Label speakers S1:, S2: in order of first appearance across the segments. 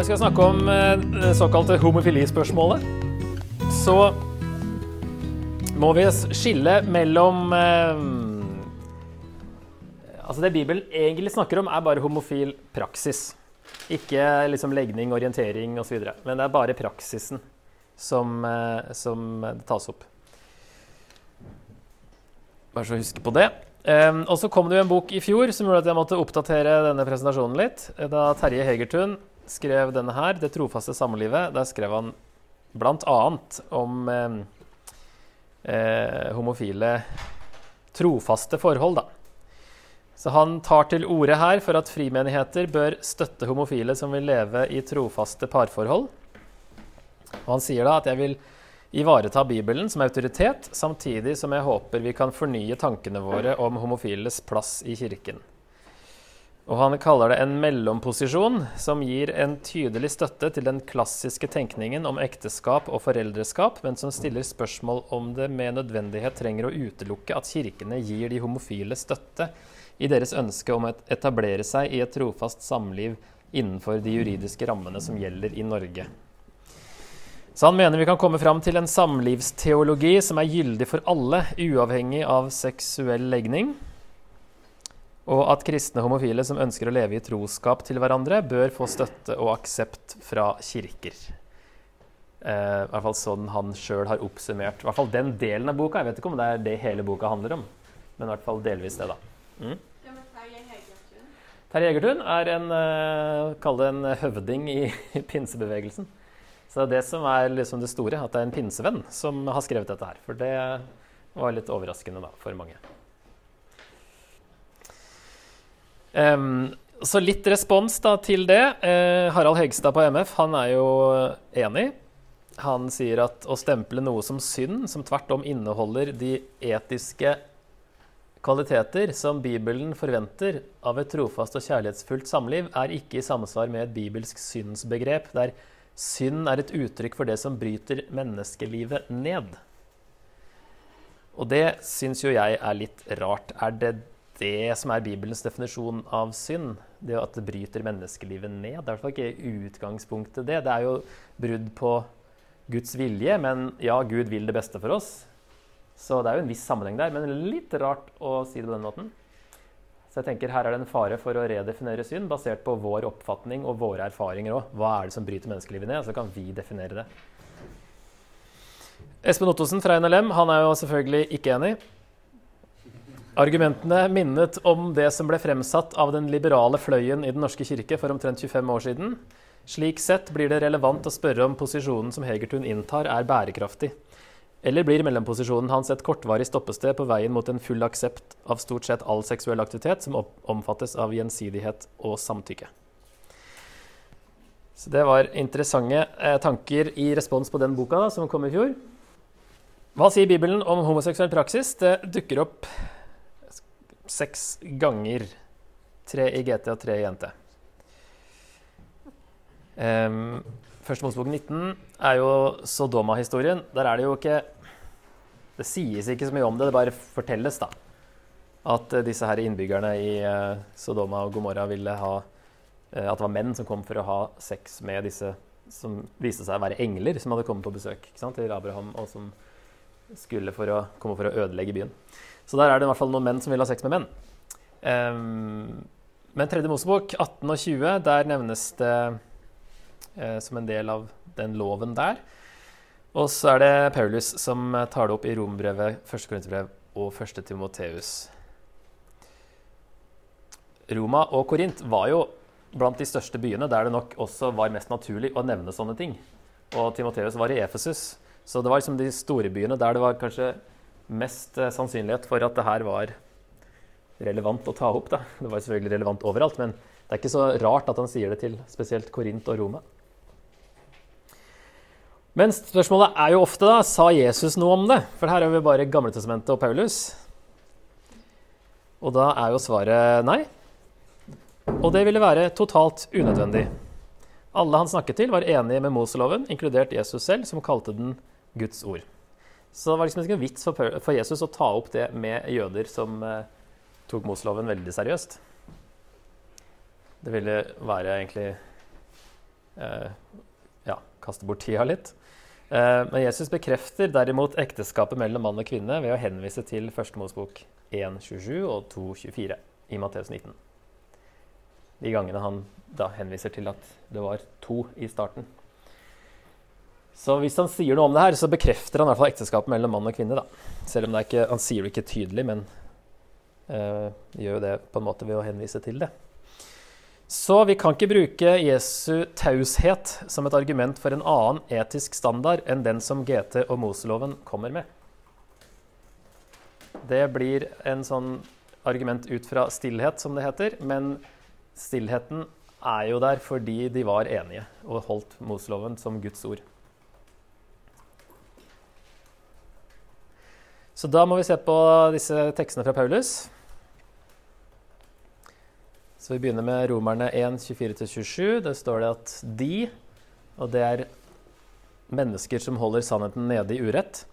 S1: Når vi skal snakke om eh, det såkalte homofilispørsmålet, så må vi skille mellom eh, Altså Det Bibelen egentlig snakker om, er bare homofil praksis. Ikke liksom legning, orientering osv. Men det er bare praksisen som, eh, som tas opp. Bare så huske på det. Um, og så kom det jo en bok i fjor som gjorde at jeg måtte oppdatere denne presentasjonen litt. Da Terje Hegertun skrev denne her, 'Det trofaste samlivet', der skrev han bl.a. om eh, eh, homofile trofaste forhold, da. Så han tar til orde her for at frimenigheter bør støtte homofile som vil leve i trofaste parforhold. Og han sier da at jeg vil ivareta Bibelen som autoritet, samtidig som jeg håper vi kan fornye tankene våre om homofiles plass i kirken. Og han kaller det en mellomposisjon som gir en tydelig støtte til den klassiske tenkningen om ekteskap og foreldreskap, men som stiller spørsmål om det med nødvendighet trenger å utelukke at kirkene gir de homofile støtte i deres ønske om å etablere seg i et trofast samliv innenfor de juridiske rammene som gjelder i Norge. Så han mener vi kan komme fram til en samlivsteologi som er gyldig for alle, uavhengig av seksuell legning og at kristne homofile som ønsker å leve i troskap til hverandre, bør få støtte og aksept fra kirker. Eh, I hvert fall sånn han sjøl har oppsummert. I hvert fall den delen av boka. Jeg vet ikke om det er det hele boka handler om, men i hvert fall delvis det, da. Mm? Terje Egertun er en, uh, kall det en høvding i pinsebevegelsen. Så det som er liksom det store, at det er en pinsevenn som har skrevet dette her. For det var litt overraskende da, for mange. Um, så litt respons da til det. Uh, Harald Hegstad på MF han er jo enig. Han sier at å stemple noe som synd, som tvert om inneholder de etiske kvaliteter som Bibelen forventer av et trofast og kjærlighetsfullt samliv, er ikke i samsvar med et bibelsk syndsbegrep, der synd er et uttrykk for det som bryter menneskelivet ned. Og det syns jo jeg er litt rart. Er det det som er Bibelens definisjon av synd. Det at det bryter menneskelivet ned. Det er i hvert fall ikke utgangspunktet det. Det er jo brudd på Guds vilje, men ja, Gud vil det beste for oss. Så det er jo en viss sammenheng der, men litt rart å si det på den måten. Så jeg tenker her er det en fare for å redefinere synd basert på vår oppfatning og våre erfaringer òg. Hva er det som bryter menneskelivet ned? Så kan vi definere det. Espen Ottosen fra NLM han er jo selvfølgelig ikke enig. Argumentene minnet om det som ble fremsatt av den liberale fløyen i Den norske kirke for omtrent 25 år siden. Slik sett blir det relevant å spørre om posisjonen som Hegertun inntar, er bærekraftig. Eller blir mellomposisjonen hans et kortvarig stoppested på veien mot en full aksept av stort sett all seksuell aktivitet som omfattes av gjensidighet og samtykke? Så Det var interessante eh, tanker i respons på den boka da, som kom i fjor. Hva sier Bibelen om homoseksuell praksis? Det dukker opp seks ganger. Tre i GT og tre i NT. Um, Første Mosebok 19 er jo Sodoma-historien. Der er det jo ikke Det sies ikke så mye om det, det bare fortelles, da. At uh, disse her innbyggerne i uh, Sodoma og Gomorra ville ha uh, At det var menn som kom for å ha sex med disse som viste seg å være engler som hadde kommet på besøk til Abraham, og som skulle for å, komme for å ødelegge byen. Så der er det i hvert fall noen menn som vil ha sex med menn. Um, men tredje Mosebok, 18 og 20, der nevnes det uh, som en del av den loven der. Og så er det Paulus som tar det opp i Rombrevet, 1. Korinterbrev og 1. Timoteus. Roma og Korint var jo blant de største byene der det nok også var mest naturlig å nevne sånne ting. Og Timoteus var i Efesus, så det var liksom de store byene der det var kanskje mest eh, sannsynlighet for at det her var relevant å ta opp. Da. Det var selvfølgelig relevant overalt, men det er ikke så rart at han sier det til spesielt Korint og Roma. Men spørsmålet er jo ofte da, sa Jesus noe om det? For her er vi bare Gamletestamentet og Paulus. Og da er jo svaret nei. Og det ville være totalt unødvendig. Alle han snakket til, var enige med Moseloven, inkludert Jesus selv, som kalte den Guds ord. Så det var liksom ikke noen vits for, Jesus å ta opp det med jøder som eh, tok Moseloven veldig seriøst. Det ville være egentlig eh, ja, kaste bort tida litt. Eh, men Jesus bekrefter derimot ekteskapet mellom mann og kvinne ved å henvise til 1. Mosebok 1.27 og 2.24 i Matteus 19. De gangene han da henviser til at det var to i starten. Så hvis han sier noe om det her, så bekrefter han i hvert fall ekteskapet mellom mann og kvinne. da. Selv om ikke, han sier det ikke tydelig, men uh, gjør jo det på en måte ved å henvise til det. Så vi kan ikke bruke Jesu taushet som et argument for en annen etisk standard enn den som GT og Moseloven kommer med. Det blir en sånn argument ut fra stillhet, som det heter. Men stillheten er jo der fordi de var enige og holdt Moseloven som Guds ord. Så da må vi se på disse tekstene fra Paulus. Så vi begynner med Romerne 1, 24-27. Der står det at de, og det er mennesker som holder sannheten nede i urett,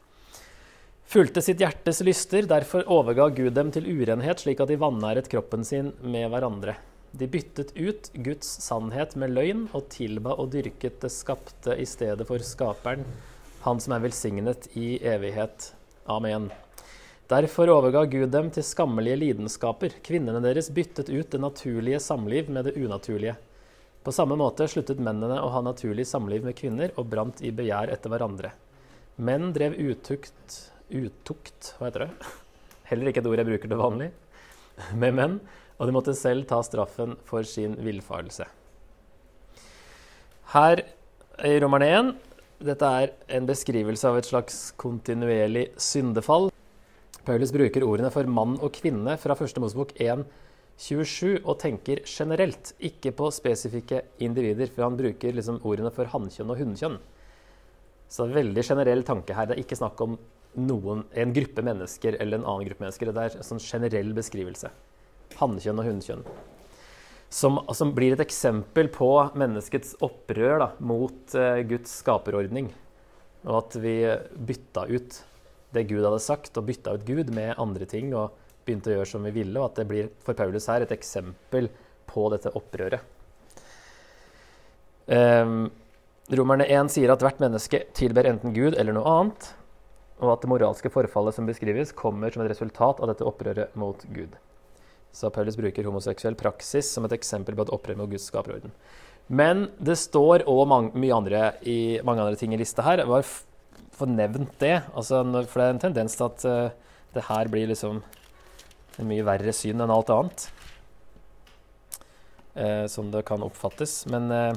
S1: fulgte sitt hjertes lyster, derfor overga Gud dem til urenhet, slik at de vanæret kroppen sin med hverandre. De byttet ut Guds sannhet med løgn og tilba og dyrket det skapte i stedet for Skaperen, Han som er velsignet i evighet. Amen. Derfor overga Gud dem til skammelige lidenskaper. Kvinnene deres byttet ut det naturlige samliv med det unaturlige. På samme måte sluttet mennene å ha naturlig samliv med kvinner og brant i begjær etter hverandre. Menn drev utukt Utukt, hva heter det? Heller ikke et ord jeg bruker til vanlig. Med menn. Og de måtte selv ta straffen for sin villfarelse. Her i Romerne 1 dette er en beskrivelse av et slags kontinuerlig syndefall. Paulus bruker ordene for mann og kvinne fra 1. Mosebok 1.27 og tenker generelt, ikke på spesifikke individer, for han bruker liksom ordene for hannkjønn og hunnkjønn. Så det er veldig generell tanke her. Det er ikke snakk om noen, en gruppe mennesker eller en annen gruppe mennesker. Det er en sånn generell beskrivelse. Hannkjønn og hunnkjønn. Som, som, blir et eksempel på menneskets opprør da, mot uh, Guds skaperordning. Og at vi bytta ut det Gud hadde sagt, og bytta ut Gud med andre ting og begynte å gjøre som vi ville, og at det blir for Paulus her et eksempel på dette opprøret. Um, Romerne 1 sier at hvert menneske tilber enten Gud eller noe annet, og at det moralske forfallet som beskrives, kommer som et resultat av dette opprøret mot Gud. Så Paulus bruker homoseksuell praksis som et eksempel på et opprør mot Guds skaperorden. Men det står òg mye andre i mange andre ting i lista her. Jeg var få nevnt det. Altså, for det er en tendens til at uh, det her blir liksom en mye verre syn enn alt annet. Uh, som det kan oppfattes. Men uh,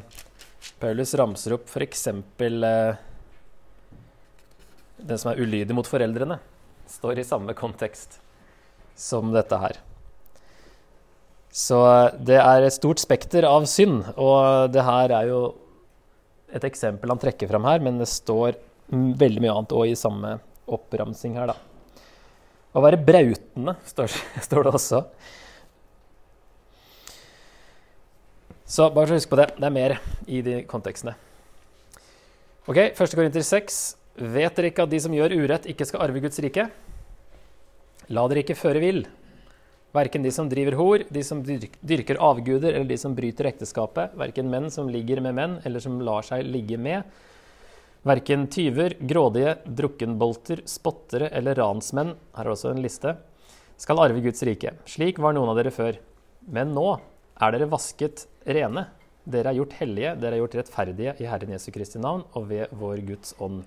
S1: Paulus ramser opp f.eks. Den som er ulydig mot foreldrene. Står i samme kontekst som dette her. Så det er et stort spekter av synd, og det her er jo et eksempel han trekker fram her, men det står veldig mye annet òg i samme oppramsing her, da. Å være brautende står, står, det også. Så bare så husk på det. Det er mer i de kontekstene. Ok, 1. Korinter 6. Vet dere ikke at de som gjør urett, ikke skal arve Guds rike? La dere ikke føre vill. Verken de som driver hor, de som dyrker avguder, eller de som bryter ekteskapet, verken menn som ligger med menn, eller som lar seg ligge med, Verken tyver, grådige, drukkenbolter, spottere eller ransmenn her er også en liste, skal arve Guds rike. Slik var noen av dere før. Men nå er dere vasket rene. Dere er gjort hellige, dere er gjort rettferdige i Herren Jesu Kristi navn og ved vår Guds ånd.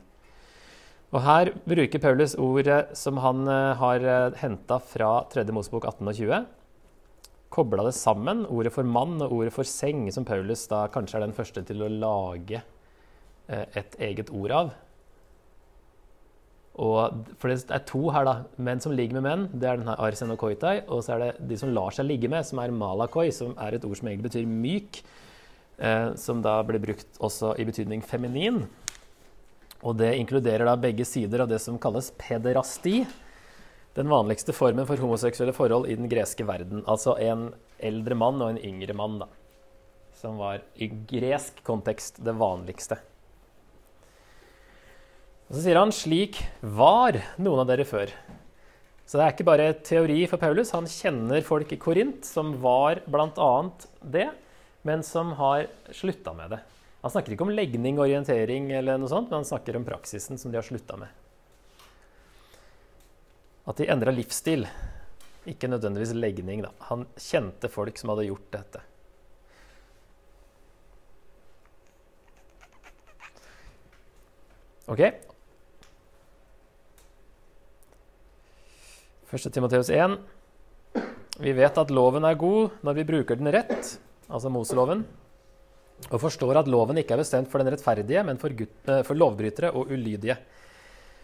S1: Og Her bruker Paulus ordet som han eh, har eh, henta fra 3. Mosebok 18 og 20. Kobla det sammen, ordet for mann og ordet for seng, som Paulus da kanskje er den første til å lage Eh, et eget ord av. Og, for det er to her, da. Menn som ligger med menn, det er denne arsen og koitai. Og så er det de som lar seg ligge med, som er malakoi, som er et ord som egentlig betyr myk. Eh, som da blir brukt også i betydning feminin. Og det inkluderer da begge sider av det som kalles pederasti. Den vanligste formen for homoseksuelle forhold i den greske verden. Altså en eldre mann og en yngre mann, da. Som var i gresk kontekst det vanligste. Og så sier han slik var noen av dere før. Så det er ikke bare teori for Paulus. Han kjenner folk i Korint som var bl.a. det, men som har slutta med det. Han snakker ikke om legning, orientering eller noe sånt, men han snakker om praksisen som de har slutta med. At de endra livsstil. Ikke nødvendigvis legning, da. Han kjente folk som hadde gjort dette. Ok. Første Timoteus 1. Vi vet at loven er god når vi bruker den rett, altså Moseloven, og forstår at loven ikke er bestemt for den rettferdige, men for, eh, for lovbrytere og ulydige.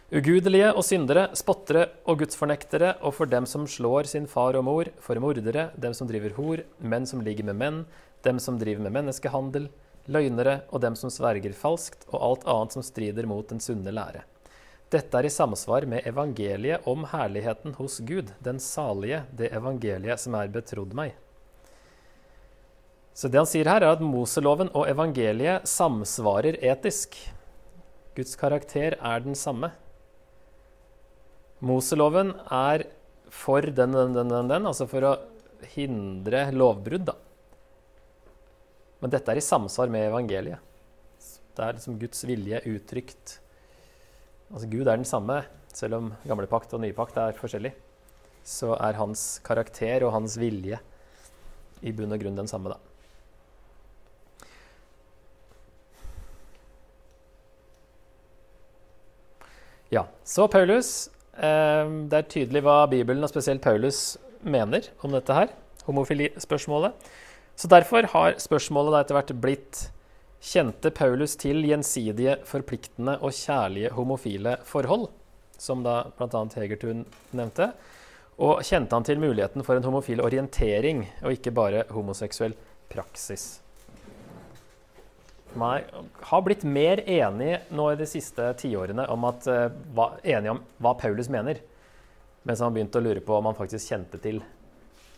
S1: Ugudelige og syndere, spottere og gudsfornektere, og for dem som slår sin far og mor, for mordere, dem som driver hor, menn som ligger med menn, dem som driver med menneskehandel, løgnere og dem som sverger falskt, og alt annet som strider mot den sunne lære. Dette er i samsvar med evangeliet om herligheten hos Gud, den salige, det evangeliet som er betrodd meg. Så det han sier her, er at Moseloven og evangeliet samsvarer etisk. Guds karakter er den samme. Moseloven er for den, den, den, den, den, altså for å hindre lovbrudd, da. Men dette er i samsvar med evangeliet. Det er liksom Guds vilje uttrykt. Altså Gud er den samme, selv om gamle pakt og nye pakt er forskjellig. Så er hans karakter og hans vilje i bunn og grunn den samme, da. Ja, så Paulus Ehm, det er tydelig hva Bibelen, og spesielt Paulus, mener om dette her, homofilispørsmålet. Så derfor har spørsmålet da etter hvert blitt Kjente Paulus til gjensidige, forpliktende og kjærlige homofile forhold? Som da bl.a. Hegertun nevnte. Og kjente han til muligheten for en homofil orientering, og ikke bare homoseksuell praksis? Nei, har blitt mer enig nå i de siste tiårene om uh, enig om hva Paulus mener. Mens han begynte å lure på om han faktisk kjente til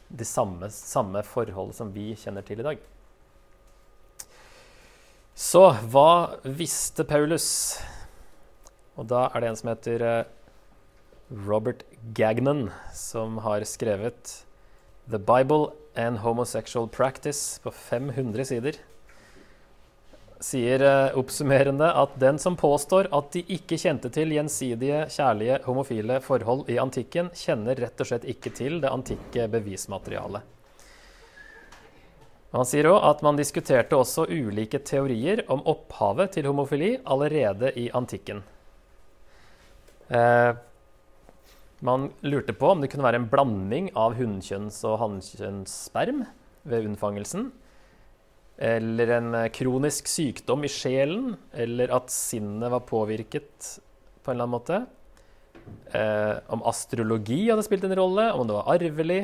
S1: det samme, samme forholdet som vi kjenner til i dag. Så hva visste Paulus? Og da er det en som heter uh, Robert Gagnon, som har skrevet The Bible and Homosexual Practice på 500 sider sier uh, oppsummerende at den som påstår at de ikke kjente til gjensidige, kjærlige, homofile forhold i antikken, kjenner rett og slett ikke til det antikke bevismaterialet. Han sier òg at man diskuterte også ulike teorier om opphavet til homofili allerede i antikken. Eh, man lurte på om det kunne være en blanding av hunnkjønns- og hannkjønnssperm ved unnfangelsen eller en eh, kronisk sykdom i sjelen, eller at sinnet var påvirket på en eller annen måte. Eh, om astrologi hadde spilt en rolle, om det var arvelig.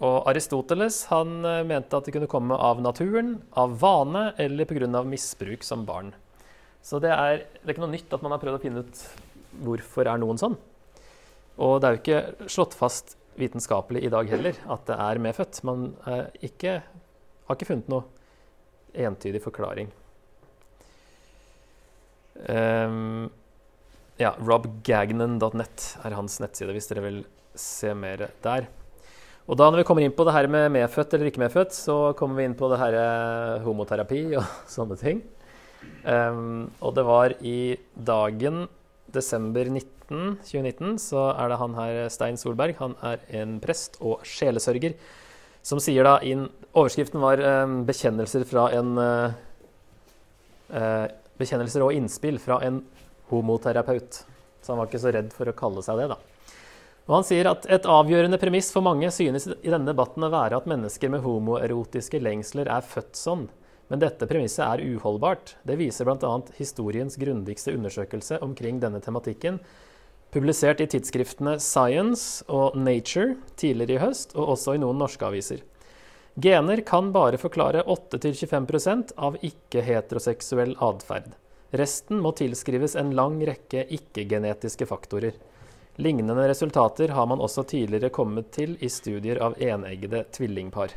S1: Og Aristoteles han eh, mente at det kunne komme av naturen, av vane eller pga. misbruk som barn. Så det er, det er ikke noe nytt at man har prøvd å finne ut hvorfor er noen sånn. Og det er jo ikke slått fast vitenskapelig i dag heller at det er medfødt. Man er ikke har ikke funnet noe entydig forklaring. Um, ja, robgagnon.net er hans nettside, hvis dere vil se mer der. Og da når vi kommer inn på det her med medfødt eller ikke medfødt, så kommer vi inn på det her eh, homoterapi og sånne ting. Um, og det var i dagen desember 19, 2019, så er det han her, Stein Solberg. Han er en prest og sjelesørger som sier da inn, Overskriften var eh, 'Bekjennelser fra en eh, eh, Bekjennelser og innspill fra en homoterapeut'. Så han var ikke så redd for å kalle seg det, da. Og han sier at et avgjørende premiss for mange synes i denne debatten å være at mennesker med homoerotiske lengsler er født sånn. Men dette premisset er uholdbart. Det viser bl.a. historiens grundigste undersøkelse omkring denne tematikken, Publisert i tidsskriftene Science og Nature tidligere i høst, og også i noen norske aviser. Gener kan bare forklare 8-25% av ikke-heteroseksuell atferd. Resten må tilskrives en lang rekke ikke-genetiske faktorer. Lignende resultater har man også tidligere kommet til i studier av eneggede tvillingpar.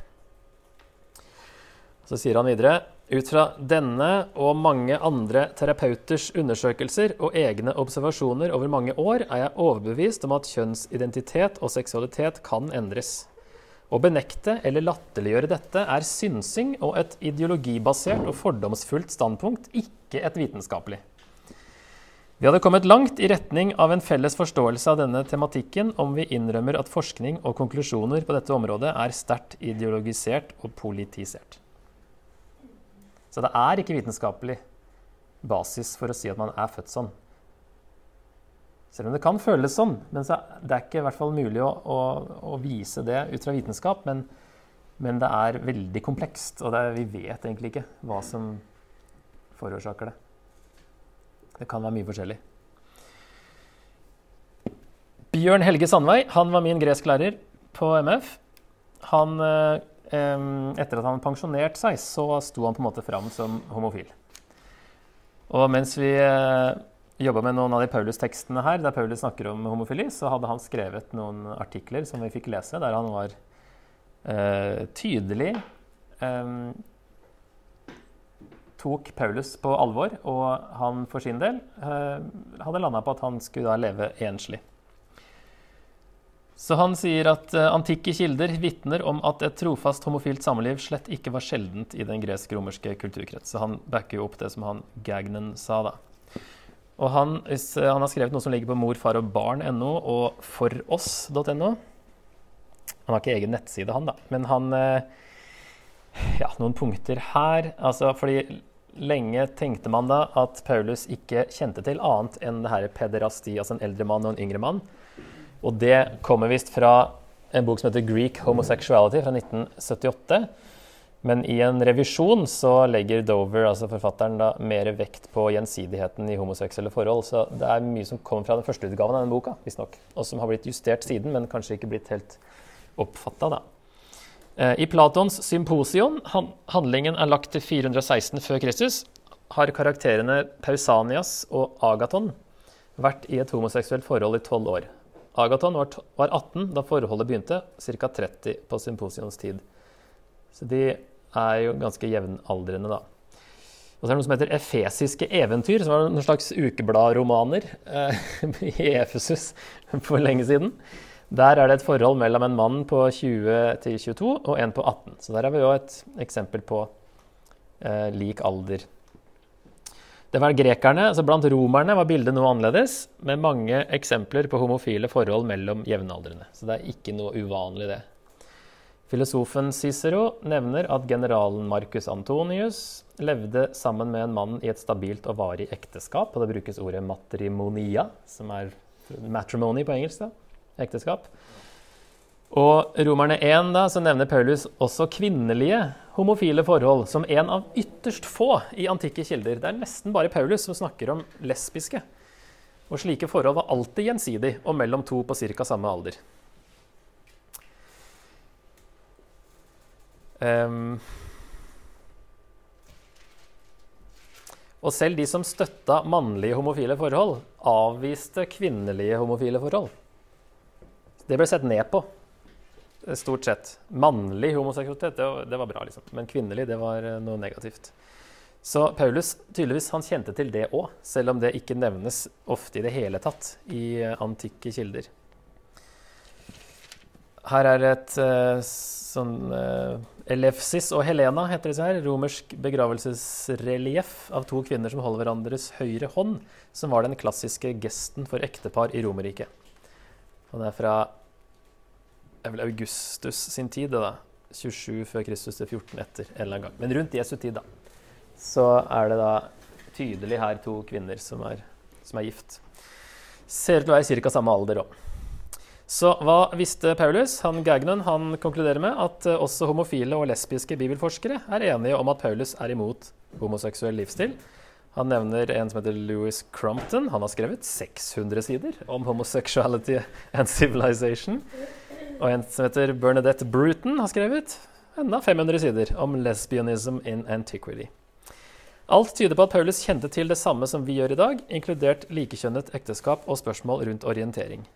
S1: Så sier han videre ut fra denne og mange andre terapeuters undersøkelser og egne observasjoner over mange år er jeg overbevist om at kjønnsidentitet og seksualitet kan endres. Å benekte eller latterliggjøre dette er synsing og et ideologibasert og fordomsfullt standpunkt, ikke et vitenskapelig. Vi hadde kommet langt i retning av en felles forståelse av denne tematikken om vi innrømmer at forskning og konklusjoner på dette området er sterkt ideologisert og politisert. Så det er ikke vitenskapelig basis for å si at man er født sånn. Selv om det kan føles sånn. Men det er ikke i hvert fall mulig å, å, å vise det ut fra vitenskap. Men, men det er veldig komplekst, og er, vi vet egentlig ikke hva som forårsaker det. Det kan være mye forskjellig. Bjørn Helge Sandvei han var min gresklærer på MF. Han, eh, etter at han pensjonerte seg, så sto han på en måte fram som homofil. Og mens vi eh, jobba med noen av de Paulus-tekstene her, der Paulus snakker om homofili, så hadde han skrevet noen artikler som vi fikk lese, der han var eh, tydelig eh, tok Paulus på alvor, og han for sin del eh, hadde landa på at han skulle da leve enslig. Så han sier at eh, antikke kilder vitner om at et trofast homofilt samliv slett ikke var sjeldent i den gresk-romerske kulturkrets. Så han backer jo opp det som han Gagnen sa, da. Og han, eh, han har skrevet noe som ligger på morfarogbarn.no og foross.no. Han har ikke egen nettside, han, da. Men han Ja, noen punkter her. Altså, fordi Lenge tenkte man da at Paulus ikke kjente til annet enn det her pederasti, altså en eldre mann og en yngre mann. Og det kommer visst fra en bok som heter 'Greek Homosexuality' fra 1978. Men i en revisjon så legger Dover, altså forfatteren, da, mer vekt på gjensidigheten i homoseksuelle forhold. Så det er mye som kommer fra den første utgaven av den boka, visstnok. Og som har blitt justert siden, men kanskje ikke blitt helt oppfatta, da. Eh, I Platons symposion, handlingen er lagt til 416 før Kristus, har karakterene Pausanias og Agaton vært i et homoseksuelt forhold i 12 år. Agaton var 18 da forholdet begynte, ca. 30 på symposions tid. Så de er jo ganske jevnaldrende, da. Og så er det noe som heter Efesiske eventyr, som var noen slags ukebladromaner eh, i Efesus for lenge siden. Der er det et forhold mellom en mann på 20 til 22 og en på 18. Så der har vi jo et eksempel på eh, lik alder. Det var grekerne, altså Blant romerne var bildet noe annerledes, med mange eksempler på homofile forhold mellom jevnaldrende. Så det er ikke noe uvanlig, det. Filosofen Cicero nevner at generalen Marcus Antonius levde sammen med en mann i et stabilt og varig ekteskap. Og det brukes ordet matrimonia, som er matrimony på engelsk. da ekteskap. Og Romerne 1 da, så nevner Paulus også kvinnelige homofile forhold som en av ytterst få i antikke kilder. Det er nesten bare Paulus som snakker om lesbiske. Og slike forhold var alltid gjensidig og mellom to på ca. samme alder. Um, og selv de som støtta mannlige homofile forhold, avviste kvinnelige homofile forhold. Det ble sett ned på, stort sett. Mannlig homoseksualitet, det, det var bra, liksom. Men kvinnelig, det var eh, noe negativt. Så Paulus tydeligvis han kjente til det òg, selv om det ikke nevnes ofte i det hele tatt i eh, antikke kilder. Her er et uh, sånn Elefsis og Helena heter disse her. Romersk begravelsesrelieff av to kvinner som holder hverandres høyre hånd, som var den klassiske gesten for ektepar i Romerriket. Det er vel Augustus sin tid, da. 27 før Kristus til 14 etter. en eller annen gang. Men rundt Jesu tid, da. Så er det da tydelig her to kvinner som er, som er gift. Ser ut til å være ca. samme alder òg. Så hva visste Paulus? Han Gagnon han konkluderer med at eh, også homofile og lesbiske bibelforskere er enige om at Paulus er imot homoseksuell livsstil. Han nevner en som heter Louis Crompton. Han har skrevet 600 sider om homosexuality and civilization. Og en som heter Bernadette Bruton, har skrevet enda 500 sider om lesbianism in antiquity. Alt tyder på at Paulus kjente til det samme som vi gjør i dag, inkludert likekjønnet ekteskap og spørsmål rundt orientering.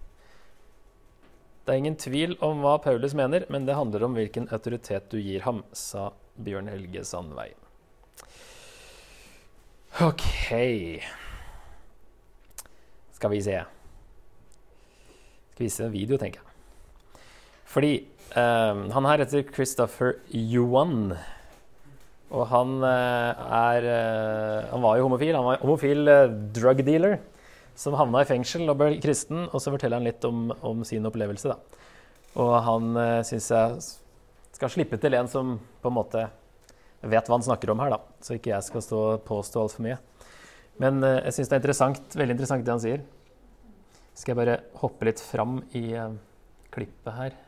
S1: Det er ingen tvil om hva Paulus mener, men det handler om hvilken autoritet du gir ham, sa Bjørn Helge Sandvei. OK Skal vi se. Skal vise en video, tenker jeg. Fordi eh, han her heter Christopher Yuan. Og han uh, er uh, Han var jo homofil. Han var homofil uh, drug dealer som havna i fengsel og ble kristen. Og så forteller han litt om, om sin opplevelse, da. Og han uh, syns jeg skal slippe til en som på en måte vet hva han snakker om her, da. Så ikke jeg skal stå og påstå altfor mye. Men uh, jeg syns det er interessant, veldig interessant det han sier. Skal jeg bare hoppe litt fram i uh, klippet her.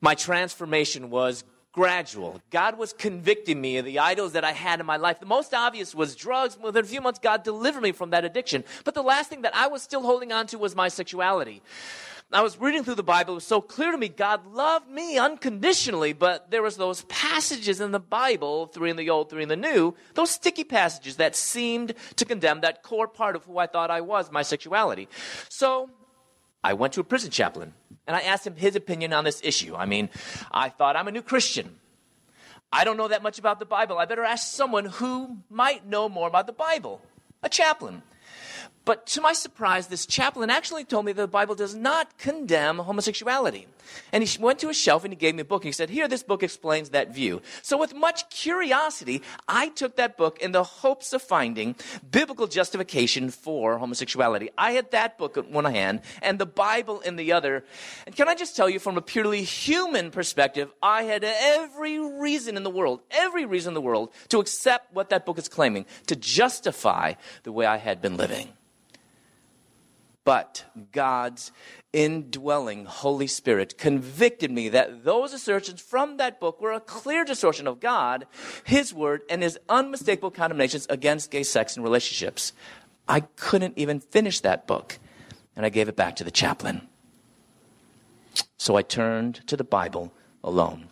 S2: My transformation was gradual. God was convicting me of the idols that I had in my life. The most obvious was drugs. Within a few months, God delivered me from that addiction. But the last thing that I was still holding on to was my sexuality. I was reading through the Bible. It was so clear to me God loved me unconditionally, but there was those passages in the Bible, three in the Old, three in the New, those sticky passages that seemed to condemn that core part of who I thought I was, my sexuality. So I went to a prison chaplain and I asked him his opinion on this issue. I mean, I thought I'm a new Christian. I don't know that much about the Bible. I better ask someone who might know more about the Bible, a chaplain. But to my surprise, this chaplain actually told me that the Bible does not condemn homosexuality. And he went to a shelf and he gave me a book. And he said, Here, this book explains that view. So, with much curiosity, I took that book in the hopes of finding biblical justification for homosexuality. I had that book in one hand and the Bible in the other. And can I just tell you, from a purely human perspective, I had every reason in the world, every reason in the world, to accept what that book is claiming, to justify the way I had been living but God's indwelling Holy Spirit convicted me that those assertions from that book were a clear distortion of God, His Word, and His unmistakable condemnations against gay sex and relationships. I couldn't even finish that book, and I gave it back to the chaplain. So I turned to the Bible alone.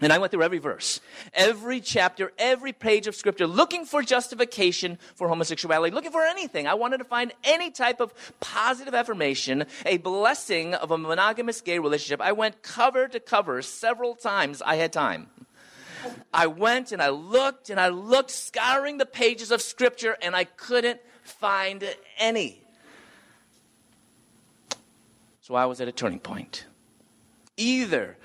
S2: And I went through every verse, every chapter, every page of scripture, looking for justification for homosexuality, looking for anything. I wanted to find any type of positive affirmation, a blessing of a monogamous gay relationship. I went cover to cover several times I had time. I went and I looked and I looked, scouring the pages of scripture, and I couldn't find any. So I was at a turning point. Either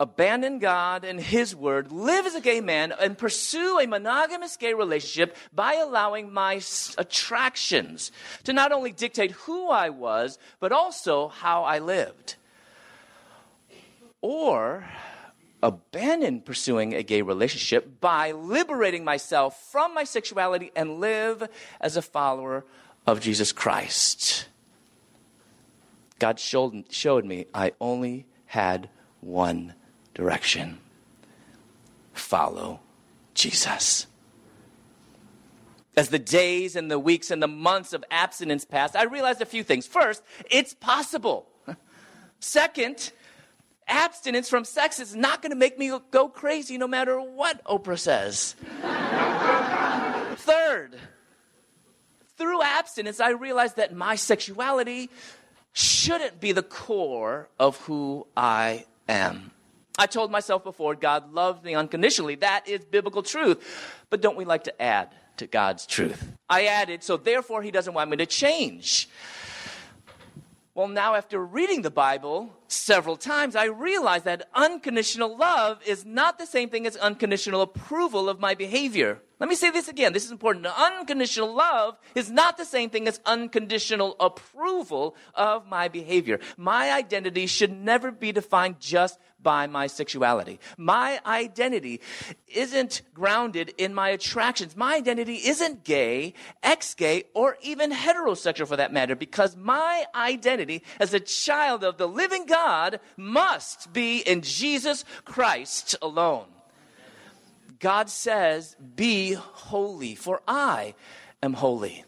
S2: abandon God and His Word, live as a gay man, and pursue a monogamous gay relationship by allowing my attractions to not only dictate who I was, but also how I lived. Or abandon pursuing a gay relationship by liberating myself from my sexuality and live as a follower of Jesus Christ. God showed, showed me I only had one direction. Follow Jesus. As the days and the weeks and the months of abstinence passed, I realized a few things. First, it's possible. Second, abstinence from sex is not going to make me go crazy no matter what Oprah says. Third, through abstinence, I realized that my sexuality shouldn't be the core of who I am. I told myself before, God loves me unconditionally. That is biblical truth. But don't we like to add to God's truth? I added, so therefore he doesn't want me to change. Well, now after reading the Bible several times, I realize that unconditional love is not the same thing as unconditional approval of my behavior. Let me say this again. This is important. Unconditional love is not the same thing as unconditional approval of my behavior. My identity should never be defined just by my sexuality. My identity isn't grounded in my attractions. My identity isn't gay, ex gay, or even heterosexual for that matter, because my identity as a child of the living God must be in Jesus Christ alone. God says, Be holy, for I am holy.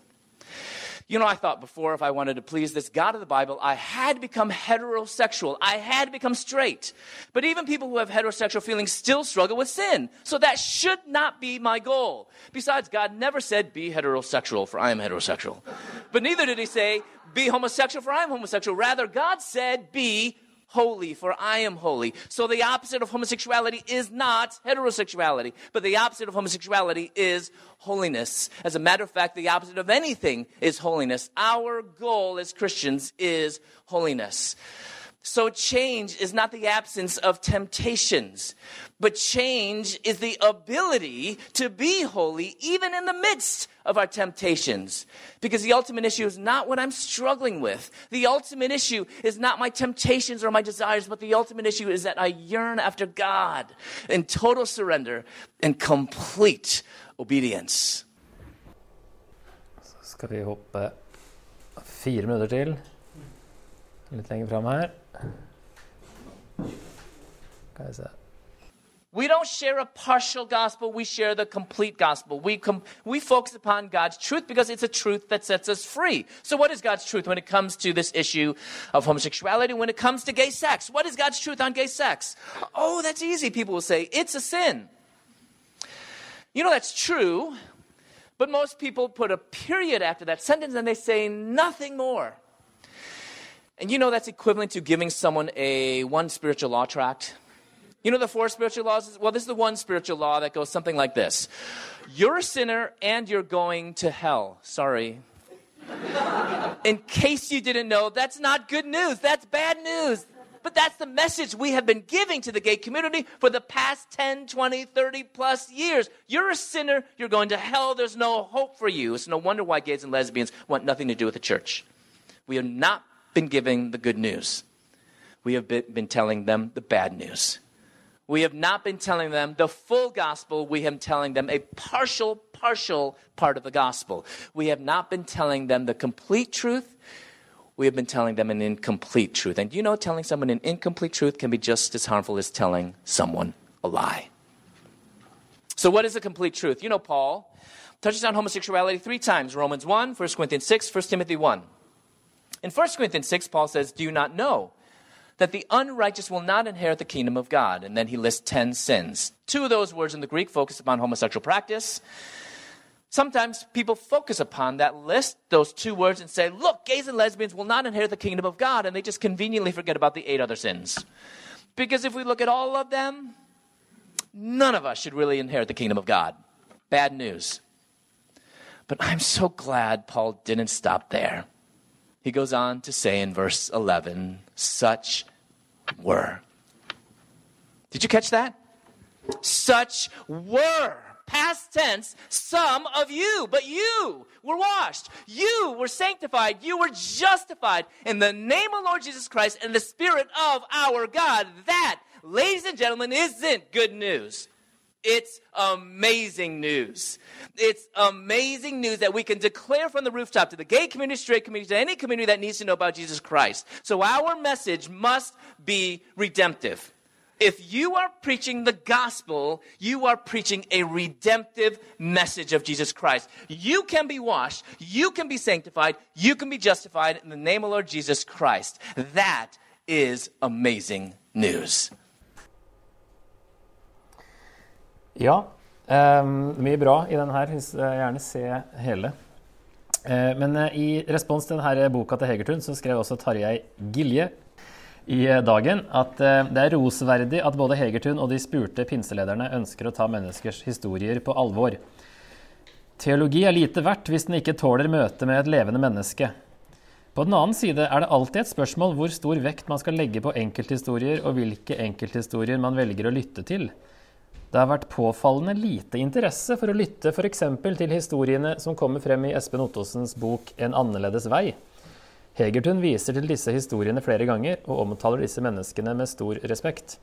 S2: You know, I thought before if I wanted to please this God of the Bible, I had become heterosexual. I had become straight. But even people who have heterosexual feelings still struggle with sin. So that should not be my goal. Besides, God never said, be heterosexual, for I am heterosexual. But neither did he say, be homosexual, for I am homosexual. Rather, God said, be holy, for I am holy. So the opposite of homosexuality is not heterosexuality, but the opposite of homosexuality is holiness. As a matter of fact, the opposite of anything is holiness. Our goal as Christians is holiness. So, change is not the absence of temptations, but change is the ability to be holy even in the midst of our temptations. Because the ultimate issue is not what I'm struggling with. The ultimate issue is not my temptations or my desires, but the ultimate issue is that I yearn after God in total surrender and complete obedience.
S1: Skal vi hoppe fire minutter til. Litt lenger fram her. Skal.
S2: We don't share a partial gospel, we share the complete gospel. We, com- we focus upon God's truth because it's a truth that sets us free. So, what is God's truth when it comes to this issue of homosexuality, when it comes to gay sex? What is God's truth on gay sex? Oh, that's easy, people will say. It's a sin. You know, that's true, but most people put a period after that sentence and they say nothing more. And you know that's equivalent to giving someone a one spiritual law tract. You know the four spiritual laws? Well, this is the one spiritual law that goes something like this You're a sinner and you're going to hell. Sorry. In case you didn't know, that's not good news. That's bad news. But that's the message we have been giving to the gay community for the past 10, 20, 30 plus years. You're a sinner, you're going to hell, there's no hope for you. It's no wonder why gays and lesbians want nothing to do with the church. We have not been giving the good news, we have been, telling them the bad news. We have not been telling them the full gospel. We have been telling them a partial, partial part of the gospel. We have not been telling them the complete truth. We have been telling them an incomplete truth. And you know, telling someone an incomplete truth can be just as harmful as telling someone a lie. So, what is a complete truth? You know, Paul touches on homosexuality three times Romans 1, 1 Corinthians 6, 1 Timothy 1. In 1 Corinthians 6, Paul says, Do you not know that the unrighteous will not inherit the kingdom of God? And then he lists 10 sins. Two of those words in the Greek focus upon homosexual practice. Sometimes people focus upon that list, those two words, and say, look, gays and lesbians will not inherit the kingdom of God, and they just conveniently forget about the eight other sins. Because if we look at all of them, none of us should really inherit the kingdom of God. Bad news. But I'm so glad Paul didn't stop there. He goes on to say in verse 11, such were. Did you catch that? Such were past tense, some of you, but you were washed. You were sanctified. You were justified in the name of Lord Jesus Christ and the Spirit of our God. That, ladies and gentlemen, isn't good news. It's amazing news. It's amazing news that we can declare from the rooftop to the gay community, straight community, to any community that needs to know about Jesus Christ. So our message must be redemptive. If you are preaching the gospel, you are preaching a redemptive message of Jesus Christ. You can be washed, you can be sanctified, you can be justified in the name of Lord Jesus Christ. That is amazing news.
S1: Ja, um, mye bra i den her. Vil gjerne se hele. Uh, men uh, i respons til denne boka til Hegertun så skrev også Tarjei Gilje i Dagen at eh, det er rosverdig at både Hegertun og de spurte pinselederne ønsker å ta menneskers historier på alvor. Teologi er lite verdt hvis den ikke tåler møte med et levende menneske. På den annen side er det alltid et spørsmål hvor stor vekt man skal legge på enkelthistorier, og hvilke enkelthistorier man velger å lytte til. Det har vært påfallende lite interesse for å lytte f.eks. til historiene som kommer frem i Espen Ottosens bok 'En annerledes vei'. Hegertun viser til disse historiene flere ganger, og omtaler disse menneskene med stor respekt.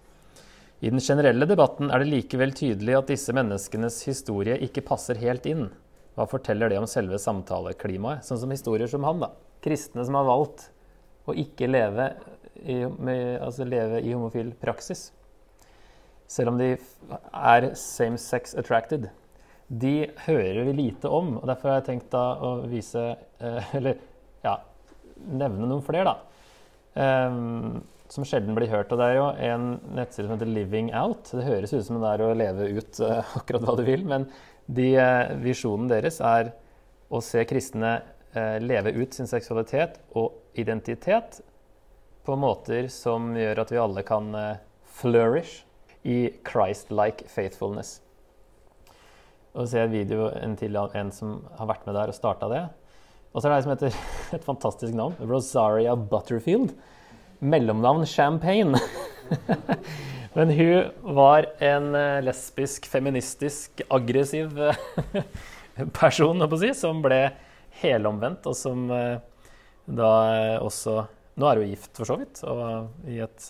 S1: I den generelle debatten er det likevel tydelig at disse menneskenes historie ikke passer helt inn. Hva forteller det om selve samtaleklimaet? Sånn som historier som han, da. Kristne som har valgt å ikke leve i, med, altså leve i homofil praksis. Selv om de er same sex attracted. De hører vi lite om, og derfor har jeg tenkt da å vise eh, Eller ja, nevne noen flere, da. Um, som sjelden blir hørt. Og det er jo en nettside som heter Living Out. Det høres ut som det er å leve ut uh, akkurat hva du vil, men de, uh, visjonen deres er å se kristne uh, leve ut sin seksualitet og identitet på måter som gjør at vi alle kan flourish i Christ-like faithfulness. Og så ser jeg en video en til av en som har vært med der og starta det. Og så er det ei som heter et fantastisk navn. Rosaria Butterfield. Mellomnavn Champagne. Men hun var en eh, lesbisk, feministisk, aggressiv eh, person si, som ble helomvendt, og som eh, da også Nå er hun gift, for så vidt, og et,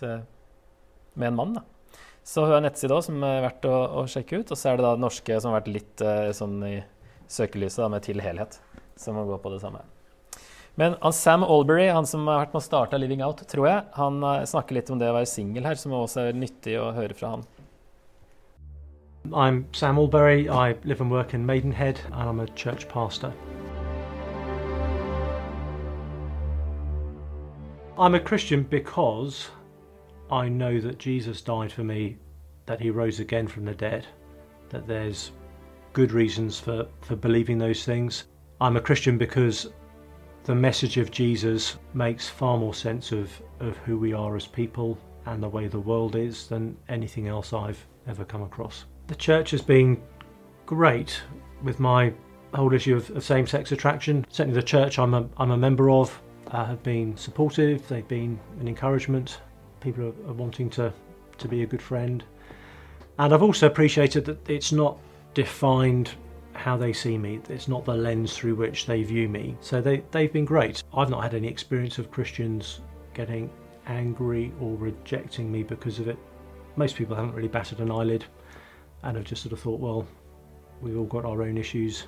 S1: med en mann. da. Så hun har en nettside også, som er verdt å, å, sjekke ut. Og så er det da norske som har vært litt sånn i søkelyset, da, med Til helhet, som gå på det samme. Men Sam Albury, han som har vært med å starte Living Out, tror jeg, han eh, snakker litt om det å være singel her, som også er nyttig å høre fra han.
S3: I'm Sam Albury. I live and work in Maidenhead, and I'm a church pastor. I'm a Christian because I know that Jesus died for me, that he rose again from the dead, that there's good reasons for, for believing those things. I'm a Christian because the message of Jesus makes far more sense of, of who we are as people and the way the world is than anything else I've ever come across. The church has been great with my whole issue of, of same sex attraction. Certainly, the church I'm a, I'm a member of uh, have been supportive, they've been an encouragement. People are, are wanting to, to be a good friend. And I've also appreciated that it's not defined how they see me. It's not the lens through which they view me. So they, they've been great. I've not had any experience of Christians getting angry or rejecting me because of it. Most people haven't really batted an eyelid and have just sort of thought, well, we've all got our own issues.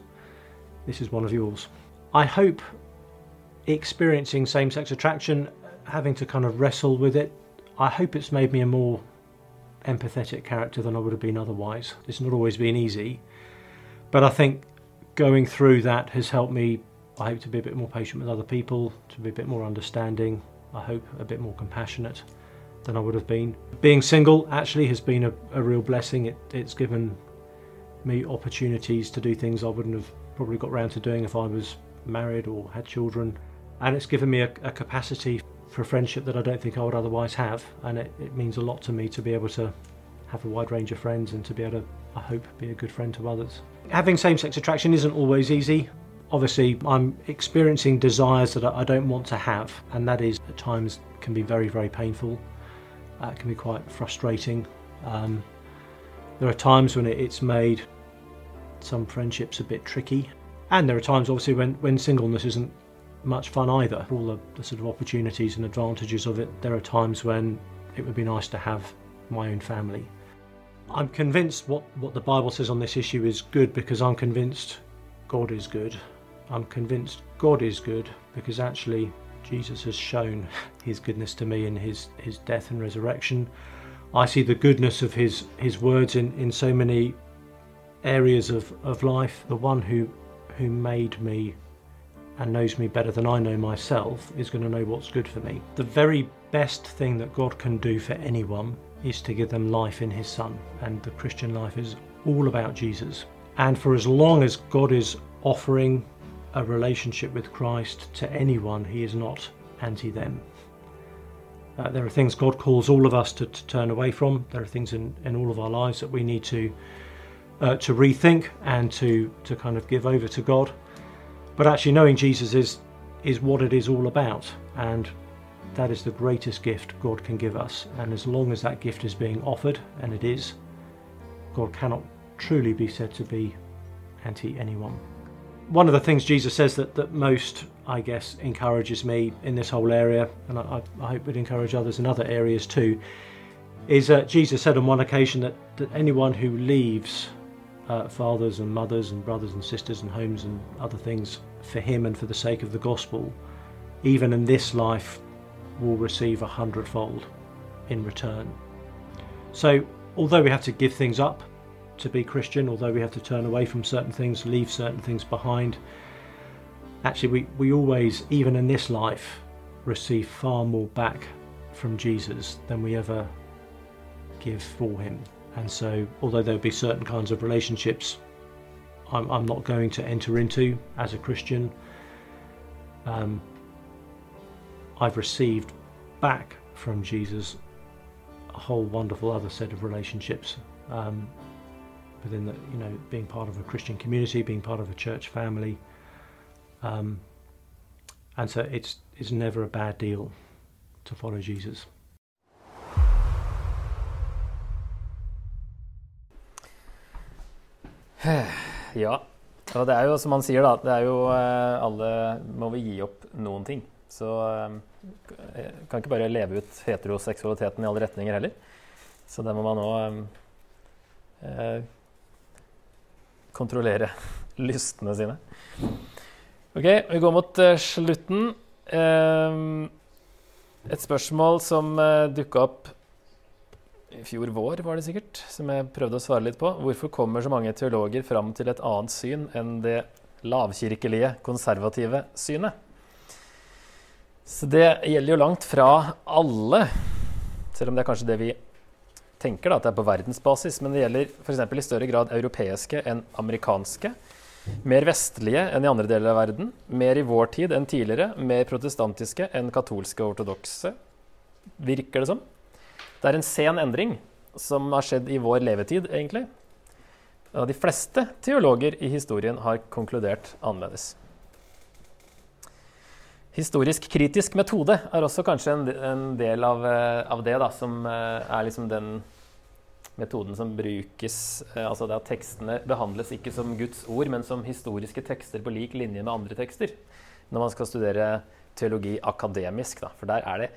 S3: This is one of yours. I hope experiencing same sex attraction, having to kind of wrestle with it, I hope it's made me a more empathetic character than I would have been otherwise. It's not always been easy, but I think going through that has helped me, I hope, to be a bit more patient with other people, to be a bit more understanding, I hope, a bit more compassionate than I would have been. Being single actually has been a, a real blessing. It, it's given me opportunities to do things I wouldn't have probably got round to doing if I was married or had children. And it's given me a, a capacity for a friendship that I don't think I would otherwise have. And it, it means a lot to me to be able to have a wide range of friends and to be able to, I hope, be a good friend to others. Having same sex attraction isn't always easy. Obviously, I'm experiencing desires that I don't want to have, and that is at times can be very, very painful. Uh, it can be quite frustrating. Um, there are times when it's made some friendships a bit tricky, and there are times, obviously, when, when singleness isn't much fun either. All the, the sort of opportunities and advantages of it, there are times when it would be nice to have my own family. I'm convinced what, what the Bible says on this issue is good because I'm convinced God is good. I'm convinced God is good because actually Jesus has shown his goodness to me in his, his death and resurrection. I see the goodness of his, his words in, in so many areas of, of life. The one who, who made me and knows me better than I know myself is going to know what's good for me. The very best thing that God can do for anyone is to give them life in His Son. And the Christian life is all about Jesus. And for as long as God is offering a relationship with Christ to anyone, He is not anti them. Uh, there are things God calls all of us to, to, turn away from. There are things in, in all of our lives that we need to uh, to rethink and to to kind of give over to God. But actually, knowing Jesus is is what it is all about, and that is the greatest gift God can give us. And as long as that gift is being offered, and it is, God cannot truly be said to be anti anyone. One of the things Jesus says that, that most, I guess, encourages me in this whole area, and I, I hope would encourage others in other areas too, is that Jesus said on one occasion that, that anyone who leaves uh, fathers and mothers and brothers and sisters and homes and other things for him and for the sake of the gospel, even in this life, will receive a hundredfold in return. So, although we have to give things up to be Christian, although we have to turn away from certain things, leave certain things behind, actually, we, we always, even in this life, receive far more back from Jesus than we ever give for Him. And so, although there'll be certain kinds of relationships I'm, I'm not going to enter into as a Christian, um, I've received back from Jesus a whole wonderful other set of relationships um, within the, you know, being part of a Christian community, being part of a church family. Um, and so it's, it's never a bad deal to follow Jesus.
S1: Ja. Og det er jo som han sier, da. Det er jo eh, Alle må vi gi opp noen ting. Så eh, kan ikke bare leve ut heteroseksualiteten i alle retninger heller. Så det må man òg eh, kontrollere lystene sine. OK, vi går mot eh, slutten. Eh, et spørsmål som eh, dukka opp i fjor vår, var det sikkert, som jeg prøvde å svare litt på. Hvorfor kommer så mange teologer fram til et annet syn enn det lavkirkelige, konservative synet? Så det gjelder jo langt fra alle, selv om det er kanskje det vi tenker, da, at det er på verdensbasis. Men det gjelder f.eks. i større grad europeiske enn amerikanske. Mer vestlige enn i andre deler av verden. Mer i vår tid enn tidligere. Mer protestantiske enn katolske og ortodokse, virker det som. Det er en sen endring som har skjedd i vår levetid, egentlig. De fleste teologer i historien har konkludert annerledes. Historisk kritisk metode er også kanskje en, en del av, eh, av, det, da, som eh, er liksom den metoden som brukes eh, Altså det at tekstene behandles ikke som Guds ord, men som historiske tekster på lik linje med andre tekster. Når man skal studere teologi akademisk, da. For der er det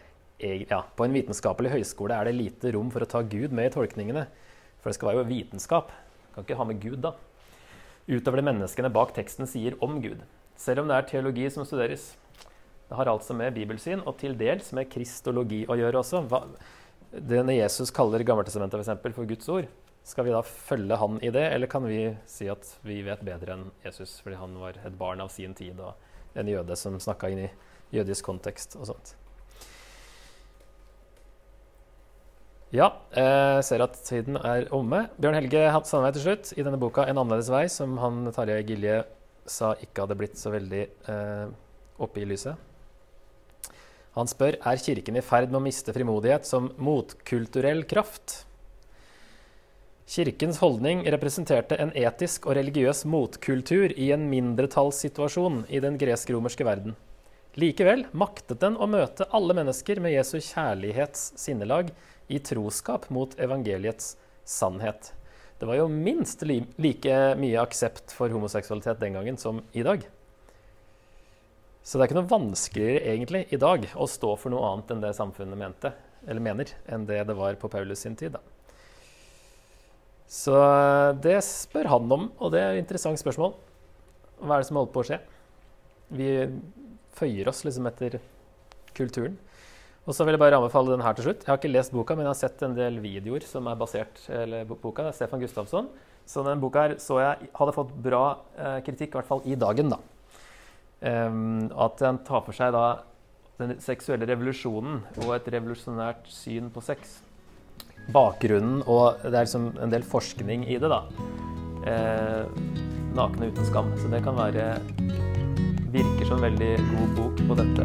S1: ja, på en vitenskapelig høyskole er det lite rom for å ta Gud med i tolkningene. For det skal være jo vitenskap. Kan ikke ha med Gud, da. Utover det menneskene bak teksten sier om Gud. Selv om det er teologi som studeres. Det har altså med bibelsyn og til dels med kristologi å gjøre også. Hva, det når Jesus kaller Gammeltestamentet for, for Guds ord, skal vi da følge han i det, eller kan vi si at vi vet bedre enn Jesus fordi han var et barn av sin tid og en jøde som snakka inn i jødisk kontekst og sånt? Ja, jeg ser at tiden er omme. Bjørn Helge Sandveig til slutt i denne boka 'En annerledes vei', som han Tarjei Gilje sa ikke hadde blitt så veldig eh, oppe i lyset. Han spør er Kirken i ferd med å miste frimodighet som motkulturell kraft. Kirkens holdning representerte en etisk og religiøs motkultur i en mindretallssituasjon i den gresk-romerske verden. Likevel maktet den å møte alle mennesker med Jesu kjærlighets sinnelag i troskap mot evangeliets sannhet. Det var jo minst li like mye aksept for homoseksualitet den gangen som i dag. Så det er ikke noe vanskeligere egentlig i dag å stå for noe annet enn det samfunnet mente, eller mener, enn det det var på Paulus sin tid. Da. Så det spør han om, og det er et interessant spørsmål. Hva er det som holder på å skje? Vi føyer oss liksom etter kulturen. Og så vil jeg bare anbefale den her til slutt. Jeg har ikke lest boka, men jeg har sett en del videoer som er basert eller boka. Det er Stefan Gustavsson. Så den boka her så jeg hadde fått bra eh, kritikk, i hvert fall i dagen. da. Um, at den tar for seg da den seksuelle revolusjonen og et revolusjonært syn på sex. Bakgrunnen og det er liksom en del forskning i det, da. Eh, nakne uten skam. Så det kan være Virker som en veldig god bok på dette.